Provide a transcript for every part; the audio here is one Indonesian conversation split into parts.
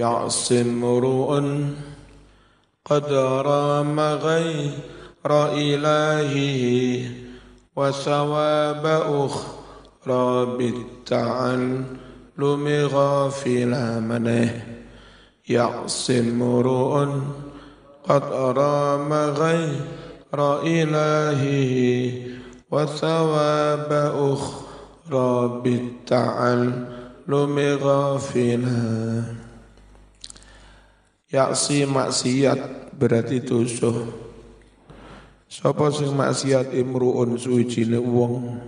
يعصي امرؤ قد رام غير إلهه وثواب أخرى بالتعلم غافلا منه. يعصي امرؤ قد رام غير إلهه وثواب أخرى بالتعلم غافلا. Yaksi maksiat berarti dosa. Sapa sing maksiat imruun suwijine wong?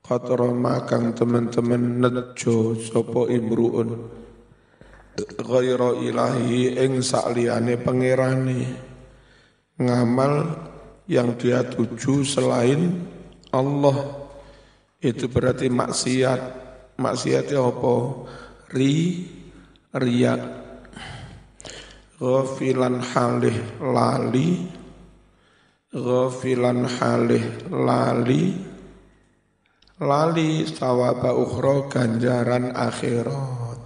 Qatra makang teman-teman nejo sapa imruun? Ghaira ilahi ing sakliyane pangerane. Ngamal yang dia tuju selain Allah. Itu berarti maksiat. Maksiatnya apa? Ri riak ghafilan halih lali. Ghafilan halih lali. Lali sawaba ukhra ganjaran akhirat.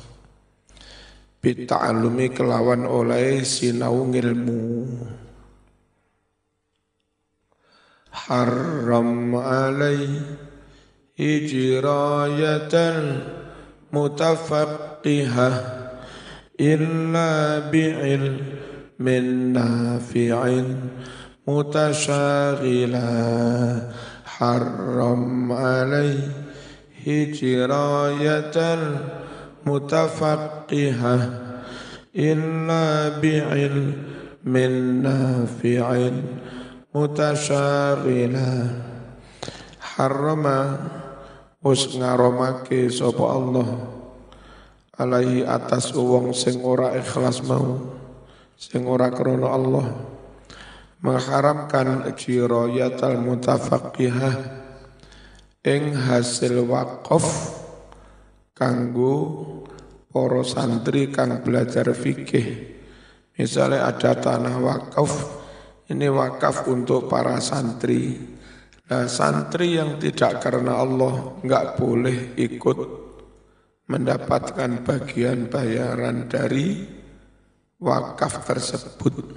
Bita'alumi kelawan oleh sinau ngilmu haram alai hijrayatal mutafaqqihah إلا بعلم نافع متشاغلا حرم عليه جراية المتفقهة إلا بعلم نافع متشاغلا حرم us ngaromake sapa Allah alaihi atas wong sing ora ikhlas mau sing ora krana Allah. Mengharamkan jirayatal mutafaqihah ing hasil wakaf kanggo para santri kang belajar fikih. Misalnya ada tanah wakaf ini wakaf untuk para santri. Nah santri yang tidak karena Allah nggak boleh ikut mendapatkan bagian bayaran dari wakaf tersebut.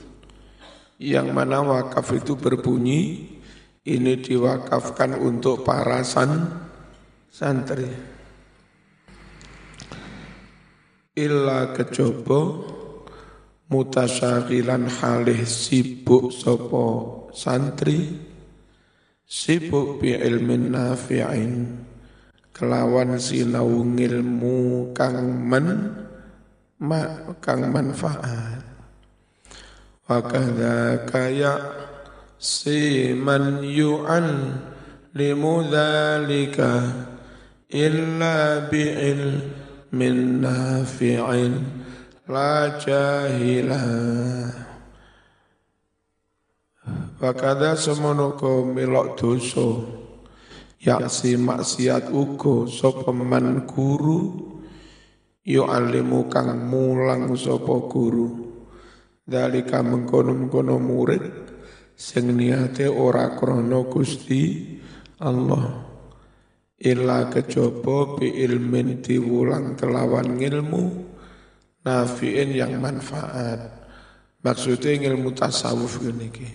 Yang mana wakaf itu berbunyi, ini diwakafkan untuk para san, santri. Illa kecoba mutasyakilan halih sibuk sopo santri, sibuk bi ilmin nafi'in kelawan sinau ngilmu kang men ma kang manfaat. Wa kadzaka ya siman yu'an limudhalika illa bi'ilmin nafi'in la jahila. Wa kadza semono milok dosa yaksi maksiat ugo sapa man guru yo alimu kang mulang sapa guru. Dalika mengkono-mengkono murid sing niate ora krana Gusti Allah. Illa kejaba bi ilmin diwulang kelawan ilmu nafiin yang manfaat. Maksudnya ilmu tasawuf gini ki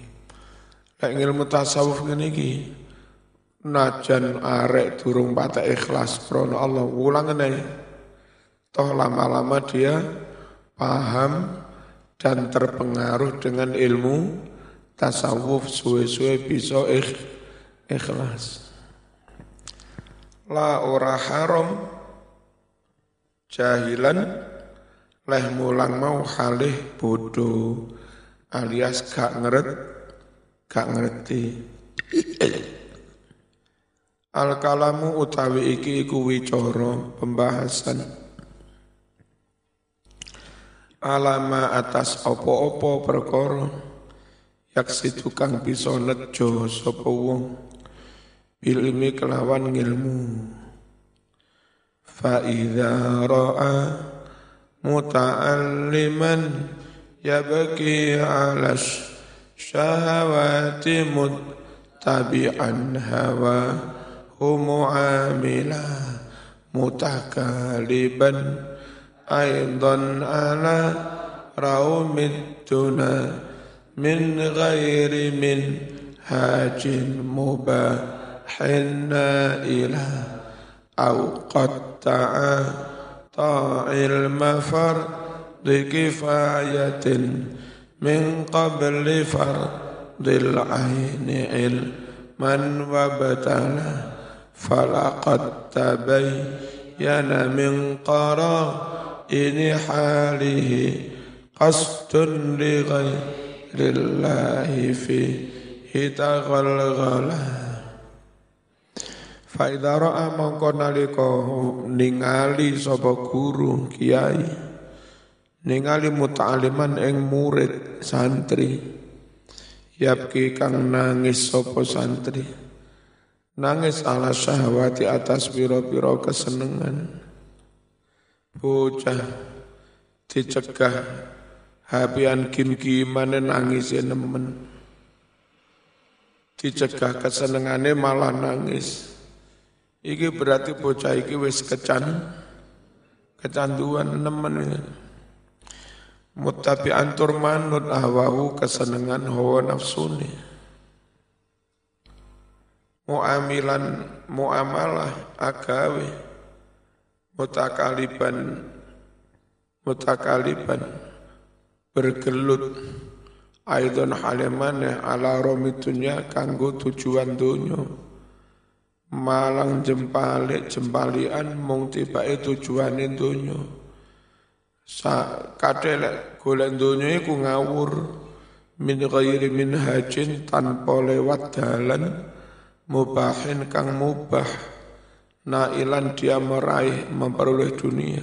ilmu tasawuf gini ki najan arek durung patah ikhlas krono Allah ulang nih toh lama-lama dia paham dan terpengaruh dengan ilmu tasawuf suwe-suwe bisa ikh, ikhlas. La ora haram. Jahilan leh mulang mau halih bodoh alias gak ngeret gak ngerti Al kalamu utawi iki iku wicara pembahasan. Alama atas opo-opo perkara yaksi tukang bisa nejo sapa wong ilmi kelawan ngilmu. Fa idza ra'a muta'alliman yabki 'ala syahawati muttabi'an hawa معاملا متكالبا أيضا على روم الدنا من غير منهاج مباح إلى أو قد تعاطى علم فرض كفاية من قبل فرض العين علما وابتلى فلقد تبين من قرائن حاله قصد لغير الله فيه تغلغلا Faidha ra'a mongko nalika ningali sapa guru kiai ningali muta'aliman ing murid santri yapki kang nangis sapa santri nangis ala syahwati atas piro-piro kesenengan. Bocah dicegah hapian kim-kimane nangis ya nemen. Dicegah kesenengane malah nangis. Iki berarti bocah iki wis kecan kecanduan nemen. Muttabi'an turmanut ahwahu kesenengan hawa nafsune muamilan muamalah agawe. Mutakaliban mutakaliban. Bergelut. Aidon halemane ala romitunya kanggo tujuan dunya malang jempalik jempalian mung tibake tujuane dunya sa kadhe golek dunya iku ngawur. Min ghairi minhajin tanpa lewat dalan mubahin kang mubah. Nailan dia meraih memperoleh dunia.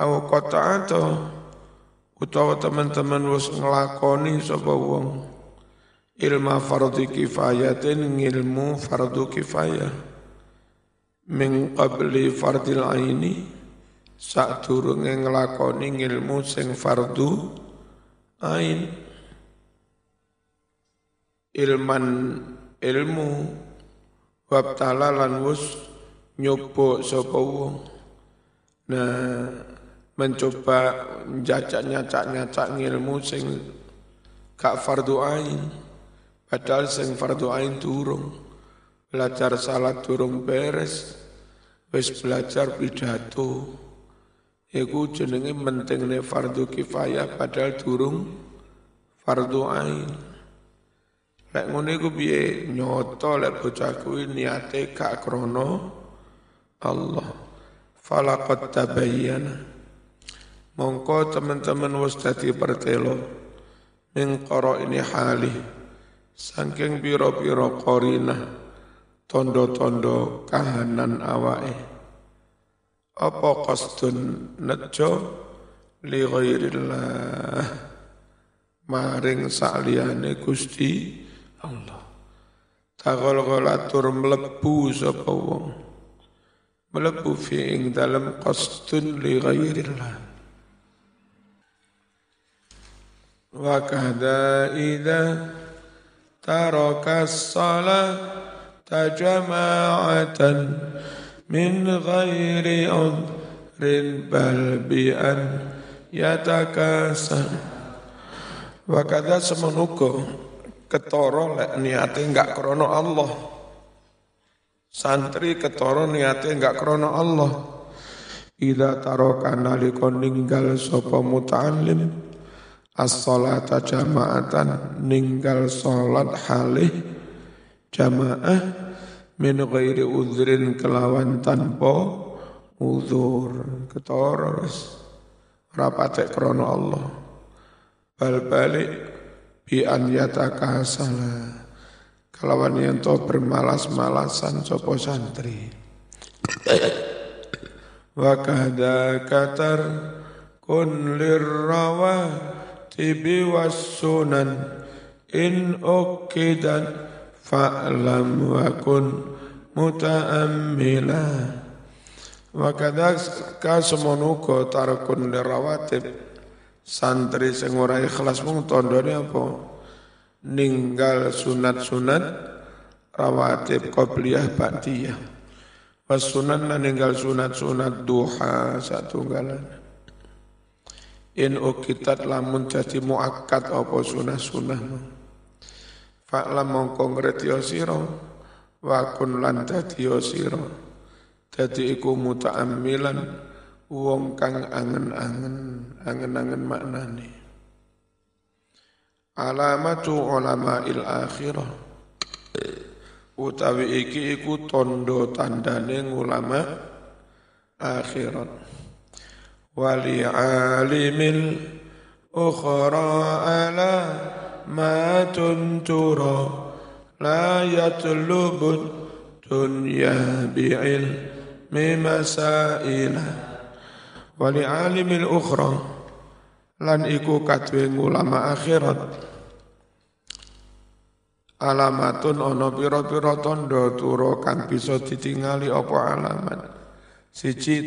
Au kota atau utawa teman-teman wis nglakoni sapa wong. Ilma fardhu kifayatin ngilmu fardu kifayah. Min qabli fardil aini sak durunge nglakoni ngilmu sing fardu ain. Ilman ilmu wabtala lan wus nyoba sapa wong. Nah mencoba nyacak-nyacak-nyacak ilmu sing gak fardu ain padahal sing fardu ain durung. Belajar salat durung beres wis belajar pidato. Iku jenenge pentingne fardu kifayah padahal durung fardu ain Lek ngono iku piye? Nyoto lek bocah kuwi niate gak krana Allah. Falaqad tabayyana. Mongko teman-teman wis dadi pertelo. Min ini hali. Saking pira-pira qarina tondo-tondo kahanan awake. Apa qasdun nejo? Li ghairillah. Maring saliyane Gusti Allah. Tagol-golatur melebu sapa wong. Melebu fi ing dalam qasdun li ghairillah. Wa kahda idza taraka salata jama'atan min ghairi udrin bal bi an yatakasal. Wa kadza semenuko ketoro lek niate enggak krono Allah. Santri ketoro niate enggak krono Allah. Ida taroka nalikon ninggal sapa muta'allim. As-salata jama'atan ninggal salat halih. Jamaah min ghairi udhrin kelawan tanpa uzur. Ketoro rapate krono Allah. Bal balik bi an yatakasala kalawan yang to bermalas-malasan sopo santri. Wa kahda katar kun lirrawa tibi wasunan in ukidan fa'lam wa kun muta'ammila. Wa kadha kasmonuko tarakun lirawatib santri sing ora ikhlas mung tandane apa ninggal sunat-sunat rawatib qabliyah ba'diyah Was sunan ninggal sunat-sunat duha satu galan. In ukitat lamun jadi muakat apa sunah-sunah. Fa'lam mongko ngerti sira wa kun lan dadi sira. Dadi iku muta'ammilan wong kang angen-angen, angen-angen maknane. Alamatu ulama il akhirah. Utawi iki iku tondo tandane ulama akhirat. Wali alimil ukhra ala ma tuntura la yatlubun dunya bi'il masaila wali alimil ukhra lan iku kadwe ulama akhirat alamatun ono piro-piro tondo turo kang bisa ditingali opo alamat. Siji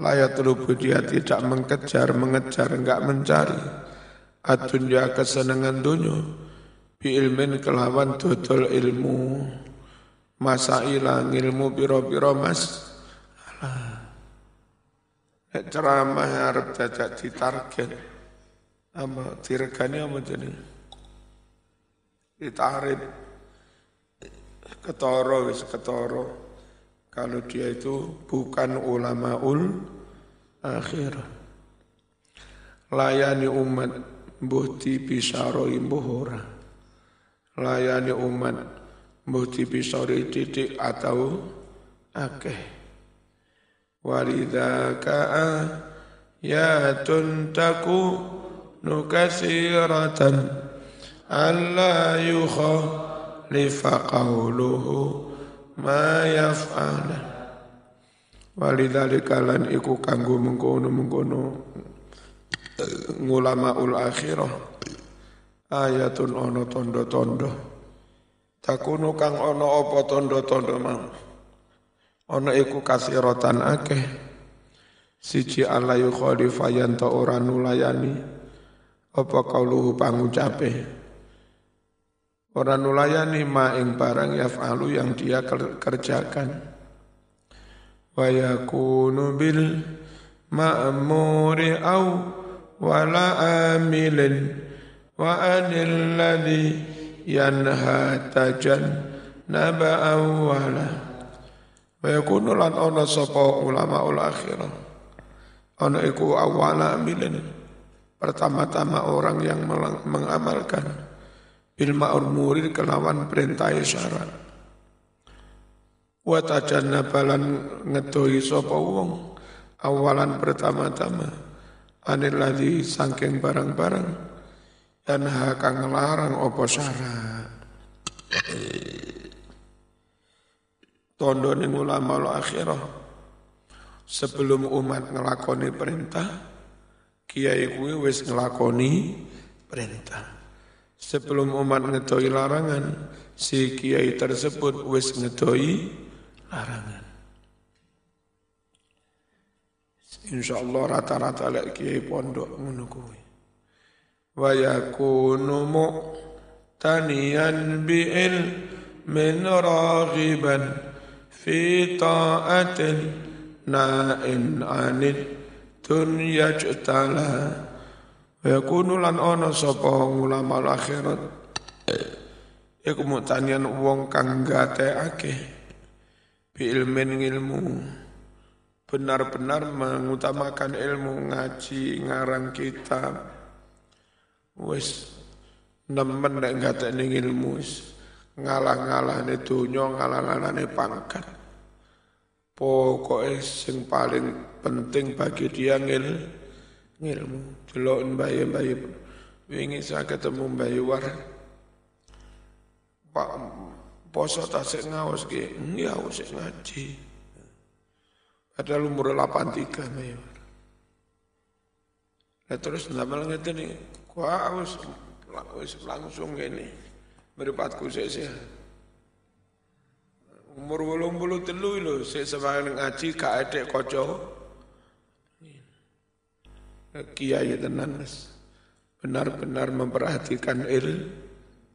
layat lubu dia tidak mengejar, mengejar, enggak mencari. Adunya kesenangan dunia, bi ilmin kelawan dodol ilmu. Masa ilang ilmu piro-piro mas. Alah. Ceramah harap jajak ditarget. Apa diregani apa jenis? ditarik ketoro wis ketoro kalau dia itu bukan ulama ul akhir. Layani umat bukti bisaro imbuhora layani umat bukti bisaro titik atau akeh walidaka ya tuntaku nukasiratan ألا يخالف قوله ما يفعل Walidhalika lan iku kanggo mengkono-mengkono ul akhirah ayatun ono tondo-tondo takunu kang ono apa tondo-tondo mau ono iku kasiratan akeh siji ala yukhalifa yanto ora nulayani apa kauluhu pangucape Orang nulayani ma ing barang yaf'alu yang dia kerjakan. Wa yakunu bil ma'muri au wala amilin wa anil ladhi yanha tajan naba awwala. Wa yakunu lan ono sapa ulama ul akhirah. Ono iku awala amilin. Pertama-tama orang yang mengamalkan bil ma'muri kelawan perintah syarat wa tajannabalan ngedoi sapa wong awalan pertama-tama anil ladzi saking barang-barang dan hakang ngelarang apa syarat tondo ning ulama akhirah sebelum umat ngelakoni perintah kiai kuwi wis ngelakoni perintah Sebelum umat ngedoi larangan, si kiai tersebut wis ngedoi larangan. Insya Allah rata-rata lek kiai pondok ngono kuwi. Wa yakunu mu'taniyan bi'il min raghiban ta'atin na'in anid dunya jtala Wa yakunu lan ana sapa ulama akhirat. Iku mutanian wong kang gateake bi ilmin ilmu benar-benar mengutamakan ilmu ngaji ngarang kitab. Wis nemen nek gatekne ilmu ngalah-ngalahne donya ngalah-ngalahne pangkat. Pokoknya sing paling penting bagi dia ngil ngilmu. Delok mbaye-mbaye wingi saya ketemu mbaye war. Pak poso tasik ngawas ki? Ya wis ngaji. Padahal umur 83 mbaye war. Nah, terus ndamel ngeten iki wis wis langsung ngene mripatku sik umur 83 lho sik semangat ngaji gak edek kaca kiai tenan benar-benar memperhatikan il,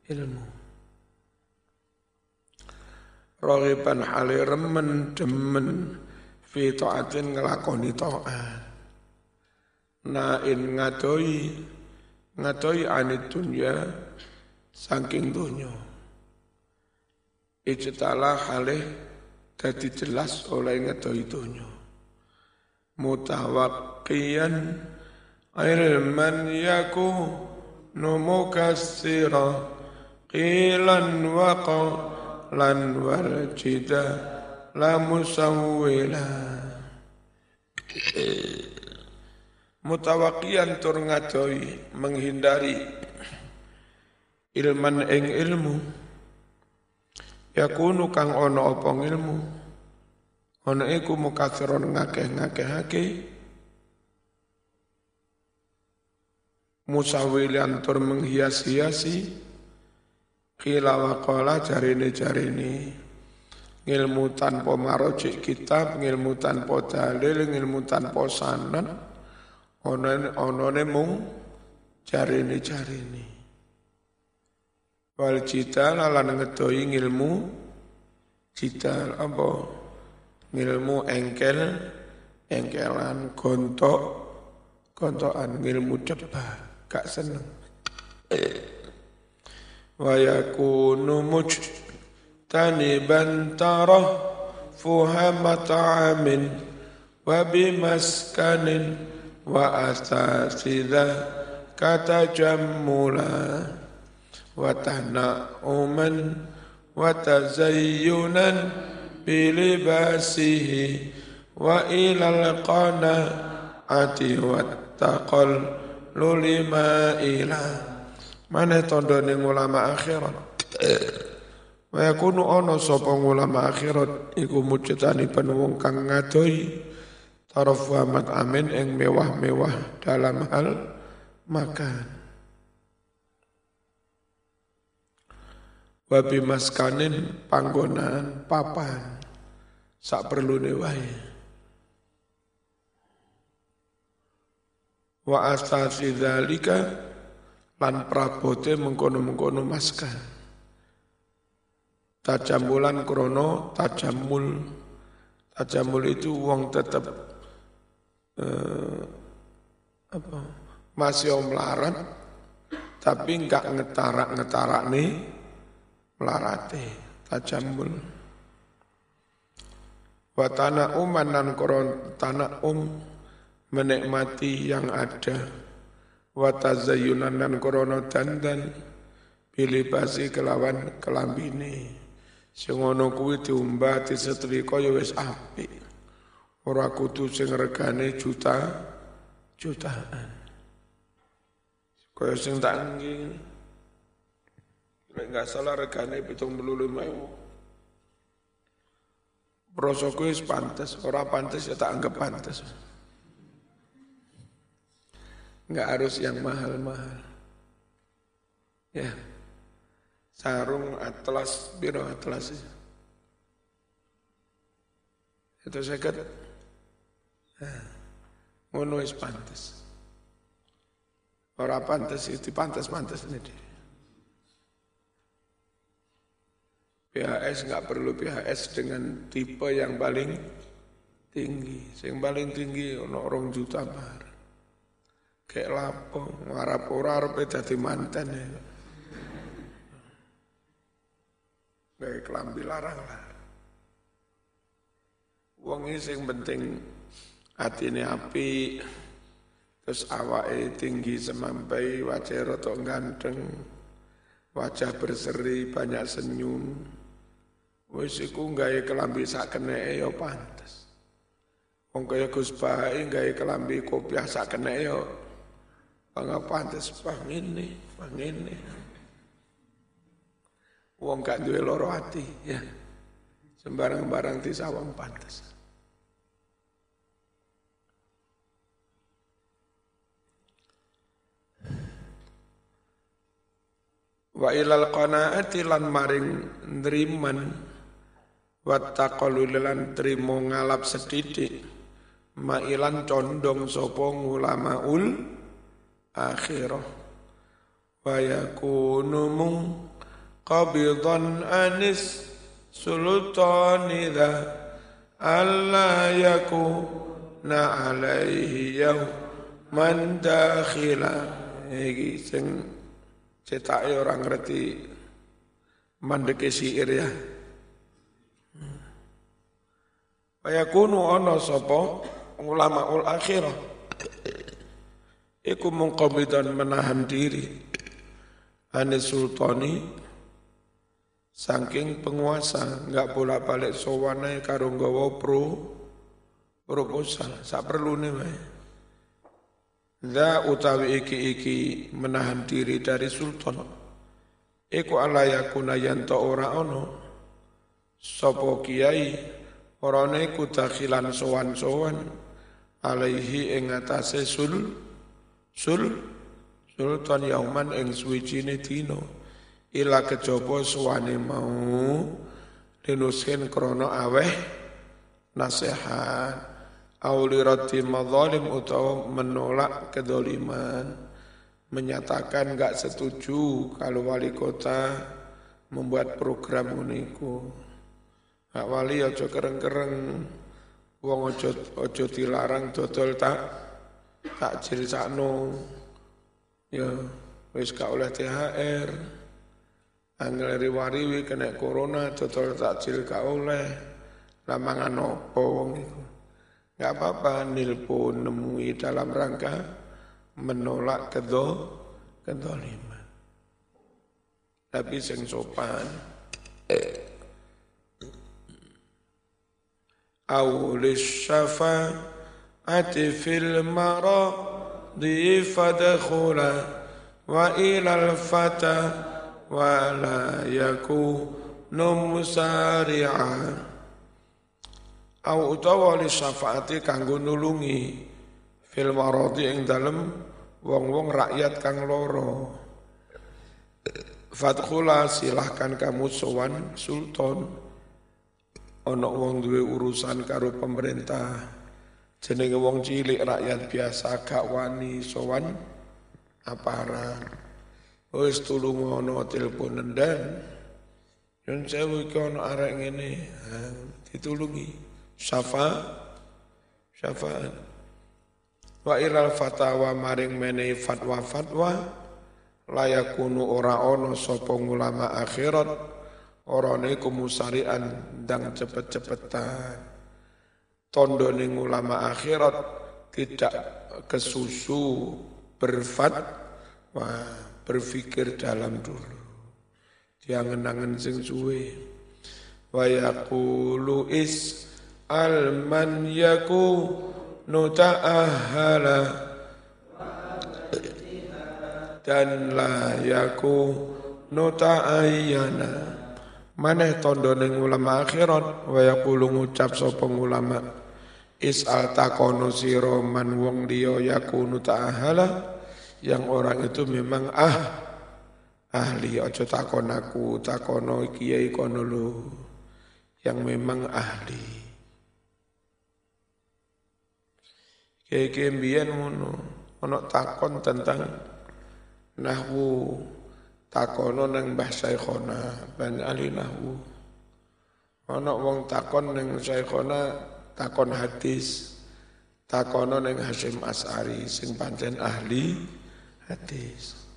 ilmu. Rohiban hale remen demen fi taatin ngelakoni taat. Nain ngadoi ngadoi anit dunya saking dunya. Ijtala hale dadi jelas oleh ngadoi dunya. Mutawakkiyan ilman yaku numukassira qilan waqa lan wal jida la musawwila mutawakian tur ngadoi menghindari ilman ing ilmu. Yakunu kang ono apa ilmu ono iku mukathiron ngakeh-ngakehake. Musawilian tur menghias-hiasi. Kila waqala jarine-jarine ngilmu tanpa marojik kitab, ngilmu tanpa dalil, ngilmu tanpa sanad, onone mung jarini jarini wal cita lan ngedoi ilmu cita apa? Ilmu engkel engkelan gontok gontokan ilmu cepat gak seneng. Wa yakunu muj taniban tarah fuhama ta'amin wa bimaskanin wa asasida kata jammula. وتنعما وتزينا بلباسه وإلى القناعة والتقلل ما إلى mana tandane ulama akhirat Wa yakunu ana sapa ulama akhirat iku mujtani wong kang ngadoi taraf amat amin ing mewah-mewah dalam hal makan. Wa maskanin panggonan papan sak perlu wae. Wa astasi dzalika lan prabote mengkono-mengkono maskan. Tajamulan krono tajamul. Tajamul itu uang tetap eh, apa, masih om melarat, tapi enggak ngetarak-ngetarak nih melarate tajamul. Watana uman dan koron tanah um menikmati yang ada. Watazayunan dan korono dandan pilih basi kelawan kelambini. Sing ana kuwi diombati setrika ya wis apik. Ora kudu sing regane juta jutaan. Kaya sing tak. Nek enggak salah regane 75.000. Proso kuwi wis pantes, ora pantes ya tak anggap pantes. Enggak harus yang mahal-mahal. Ya sarung atlas biro atlas itu saya kata ngono is pantas orang pantas itu pantas pantas ini PHS nggak perlu PHS dengan tipe yang paling tinggi yang paling tinggi ono orang juta bar kayak lapo ngarap ora arep dadi mantan ya Kayak kelambi larang lah. Wong sing penting ini api, terus awake tinggi semampai, wajah rotok ganteng, wajah berseri, banyak senyum. Wis iku gawe kelambi sak keneke ya pantes. Wong kaya Gus Bae gawe kelambi kopiah sak keneke ya bangga pantes pang ini, pang ini. Wong gak duwe loro ati ya. Sembarang-barang disawang pantas. Wa ilal qanaati lan maring nriman wa taqallul lan trimo ngalap sedidik. Mailan condong sapa ulamaul akhirah. Wa yakunu mung qabidan anis sultani dha alla yakuna alaihi yawman dakhila. Iki sing cetak orang ngerti mandeke siir ya Fayakunu sapa? Ulama ul akhirah. Iku mungqabidan menahan diri. Ane sultani saking penguasa enggak bolak-balik sowane karo nggawa pro proposal. Sak perlune wae. Za utawi iki-iki menahan diri dari sultan. Iku ala yakuna yanto ora ono. Sopo kiai Orane ku dakhilan sowan-sowan alaihi ing atase sul sul sultan yauman ing suwijine dina. Ila kejaba suwane mau dinuskin krono aweh nasihat. Auli rati madzalim utawa menolak kedoliman. Menyatakan enggak setuju kalau wali kota membuat program uniku. Hak wali aja kereng-kereng wong aja aja dilarang dodol tak takjil sakno. Ya wis gak oleh THR. Angel riwariwi kena corona dodol takjil gak oleh. Lah mangan opo wong iku. Gak apa-apa nilpun nemui dalam rangka menolak kedo kedoliman. Tapi sing sopan. Eh. أو للشفاعة في المرض فدخلا وإلى الفتى ولا يكون مسارعا أو utawa li syafaati kanggo nulungi fil maradi ing dalem wong-wong rakyat kang loro Fadkhula silahkan kamu sowan sultan ana wong duwe urusan karo pemerintah. Jenenge wong cilik rakyat biasa gak wani sowan aparat wis tulung ana telepon nendan yen sewu iki ana arek ngene. Ditulungi. Syafa syafaat wa ilal fatawa maring menehi fatwa-fatwa layakunu ora ana sapa ulama akhirat Orang iku musarian dan cepet-cepetan. Tondo ulama akhirat tidak kesusu berfat wah berpikir dalam dulu. Dia ngenangan sing suwe. Wa yaqulu is alman yaku nuta'ahala dan la yaku nuta'ayyana Maneh tondo ning ulama akhirat wa yaqulu ngucap sapa ulama is'al takono sira man wong liya yakunu ta'ahala yang orang itu memang ah ahli aja takon aku takono kiai kono yang memang ahli. Kiai mbiyen ngono takon tentang nahwu takono nang Mbah Saikhona ban alinahu ana wong takon nang Saikhona takon hadis. Takono nang Hasyim As'ari sing pancen ahli hadis.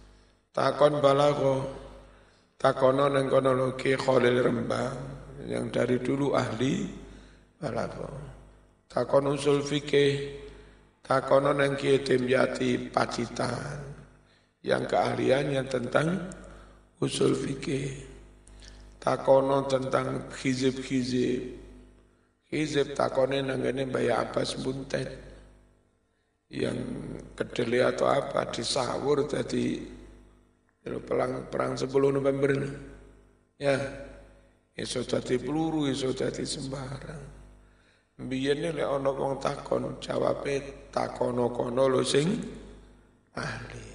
Takon balago takono nang kono Khalil Rembang yang dari dulu ahli balago takon usul fikih. Takono nang Kiai Pacitan yang keahliannya tentang usul fikih. Takono tentang hizib-hizib hizib takone nanggane Mbaya Abbas Buntet. Yang kedele atau apa disawur tadi perang perang 10 November ya iso dadi peluru iso dadi sembarang. Biyen lek ana wong takon jawabe takono kono lho sing ahli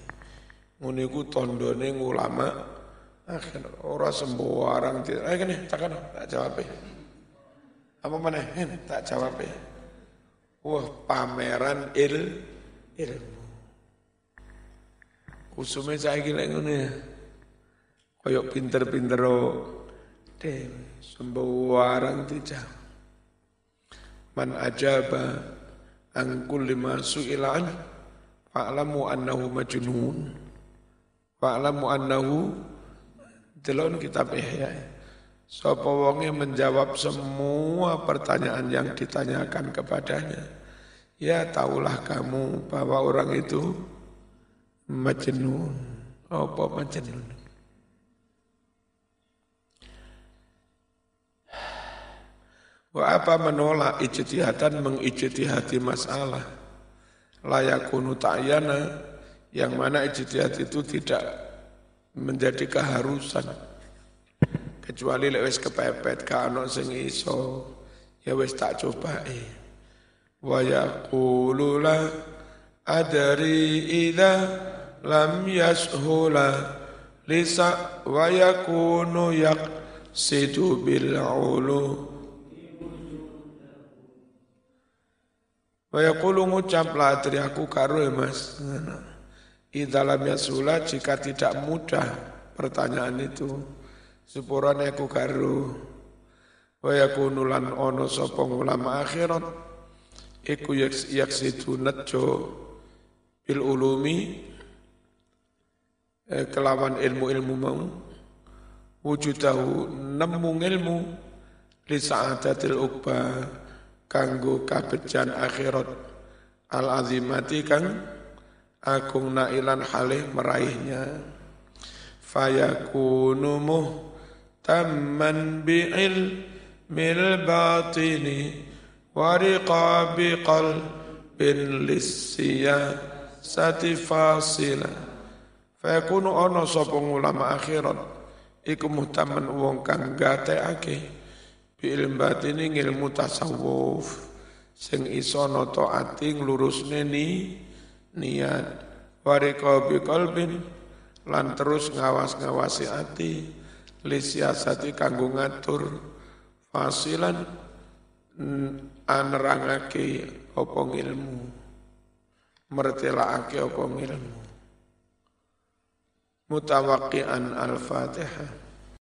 ngono iku tandane ulama Akhir ora sembarang tidak. Eh gini, takkan tak jawab Apa mana? Tak jawab Wah, pameran il ilmu. Usume saya gila ngono ya. Koyok pinter-pinter dewe sembarang tidak man ajaba an kulli ma su'ila an fa'lamu annahu majnun fa'lamu annahu delon kitab ihya Sapa wonge menjawab semua pertanyaan yang ditanyakan kepadanya. Ya taulah kamu bahwa orang itu majnun. Apa majnun? Wa apa menolak ijtihadan mengijtihadi masalah layakunu ta'yana yang mana ijtihad itu tidak menjadi keharusan. Kecuali lek wis kepepet ka ono sing iso ya wis tak cobae. Wa yaqulu la adri lam yashula lisa wa yakunu yaqsidu bil ulu. Wa yaqulu ngucap aku karo ya mas. Idza lam yashula jika tidak mudah pertanyaan itu sepurane aku karo wa yakunu lan ono sapa ulama akhirat iku yaksidu nejo bil ulumi eh, kelawan ilmu-ilmu mau wujudahu nemu ilmu li sa'adatil uqba kanggo kabejan akhirat al azimati kang agung nailan halih meraihnya. Fayakunumuh muhtamman bi'il mil batini wariqa biqal bin lissiya sati fasila. Fayakunu ono sopong ulama akhirat. Iku muhtamman wong kang gateake bi'il batini ngilmu tasawuf. Sing iso noto ati nglurusne neni niat. Warika bi qalbin lan terus ngawas-ngawasi ati lisiasati kanggo ngatur. Fasilan anerangake apa ilmu mertelaake apa ilmu mutawakkian al-fatihah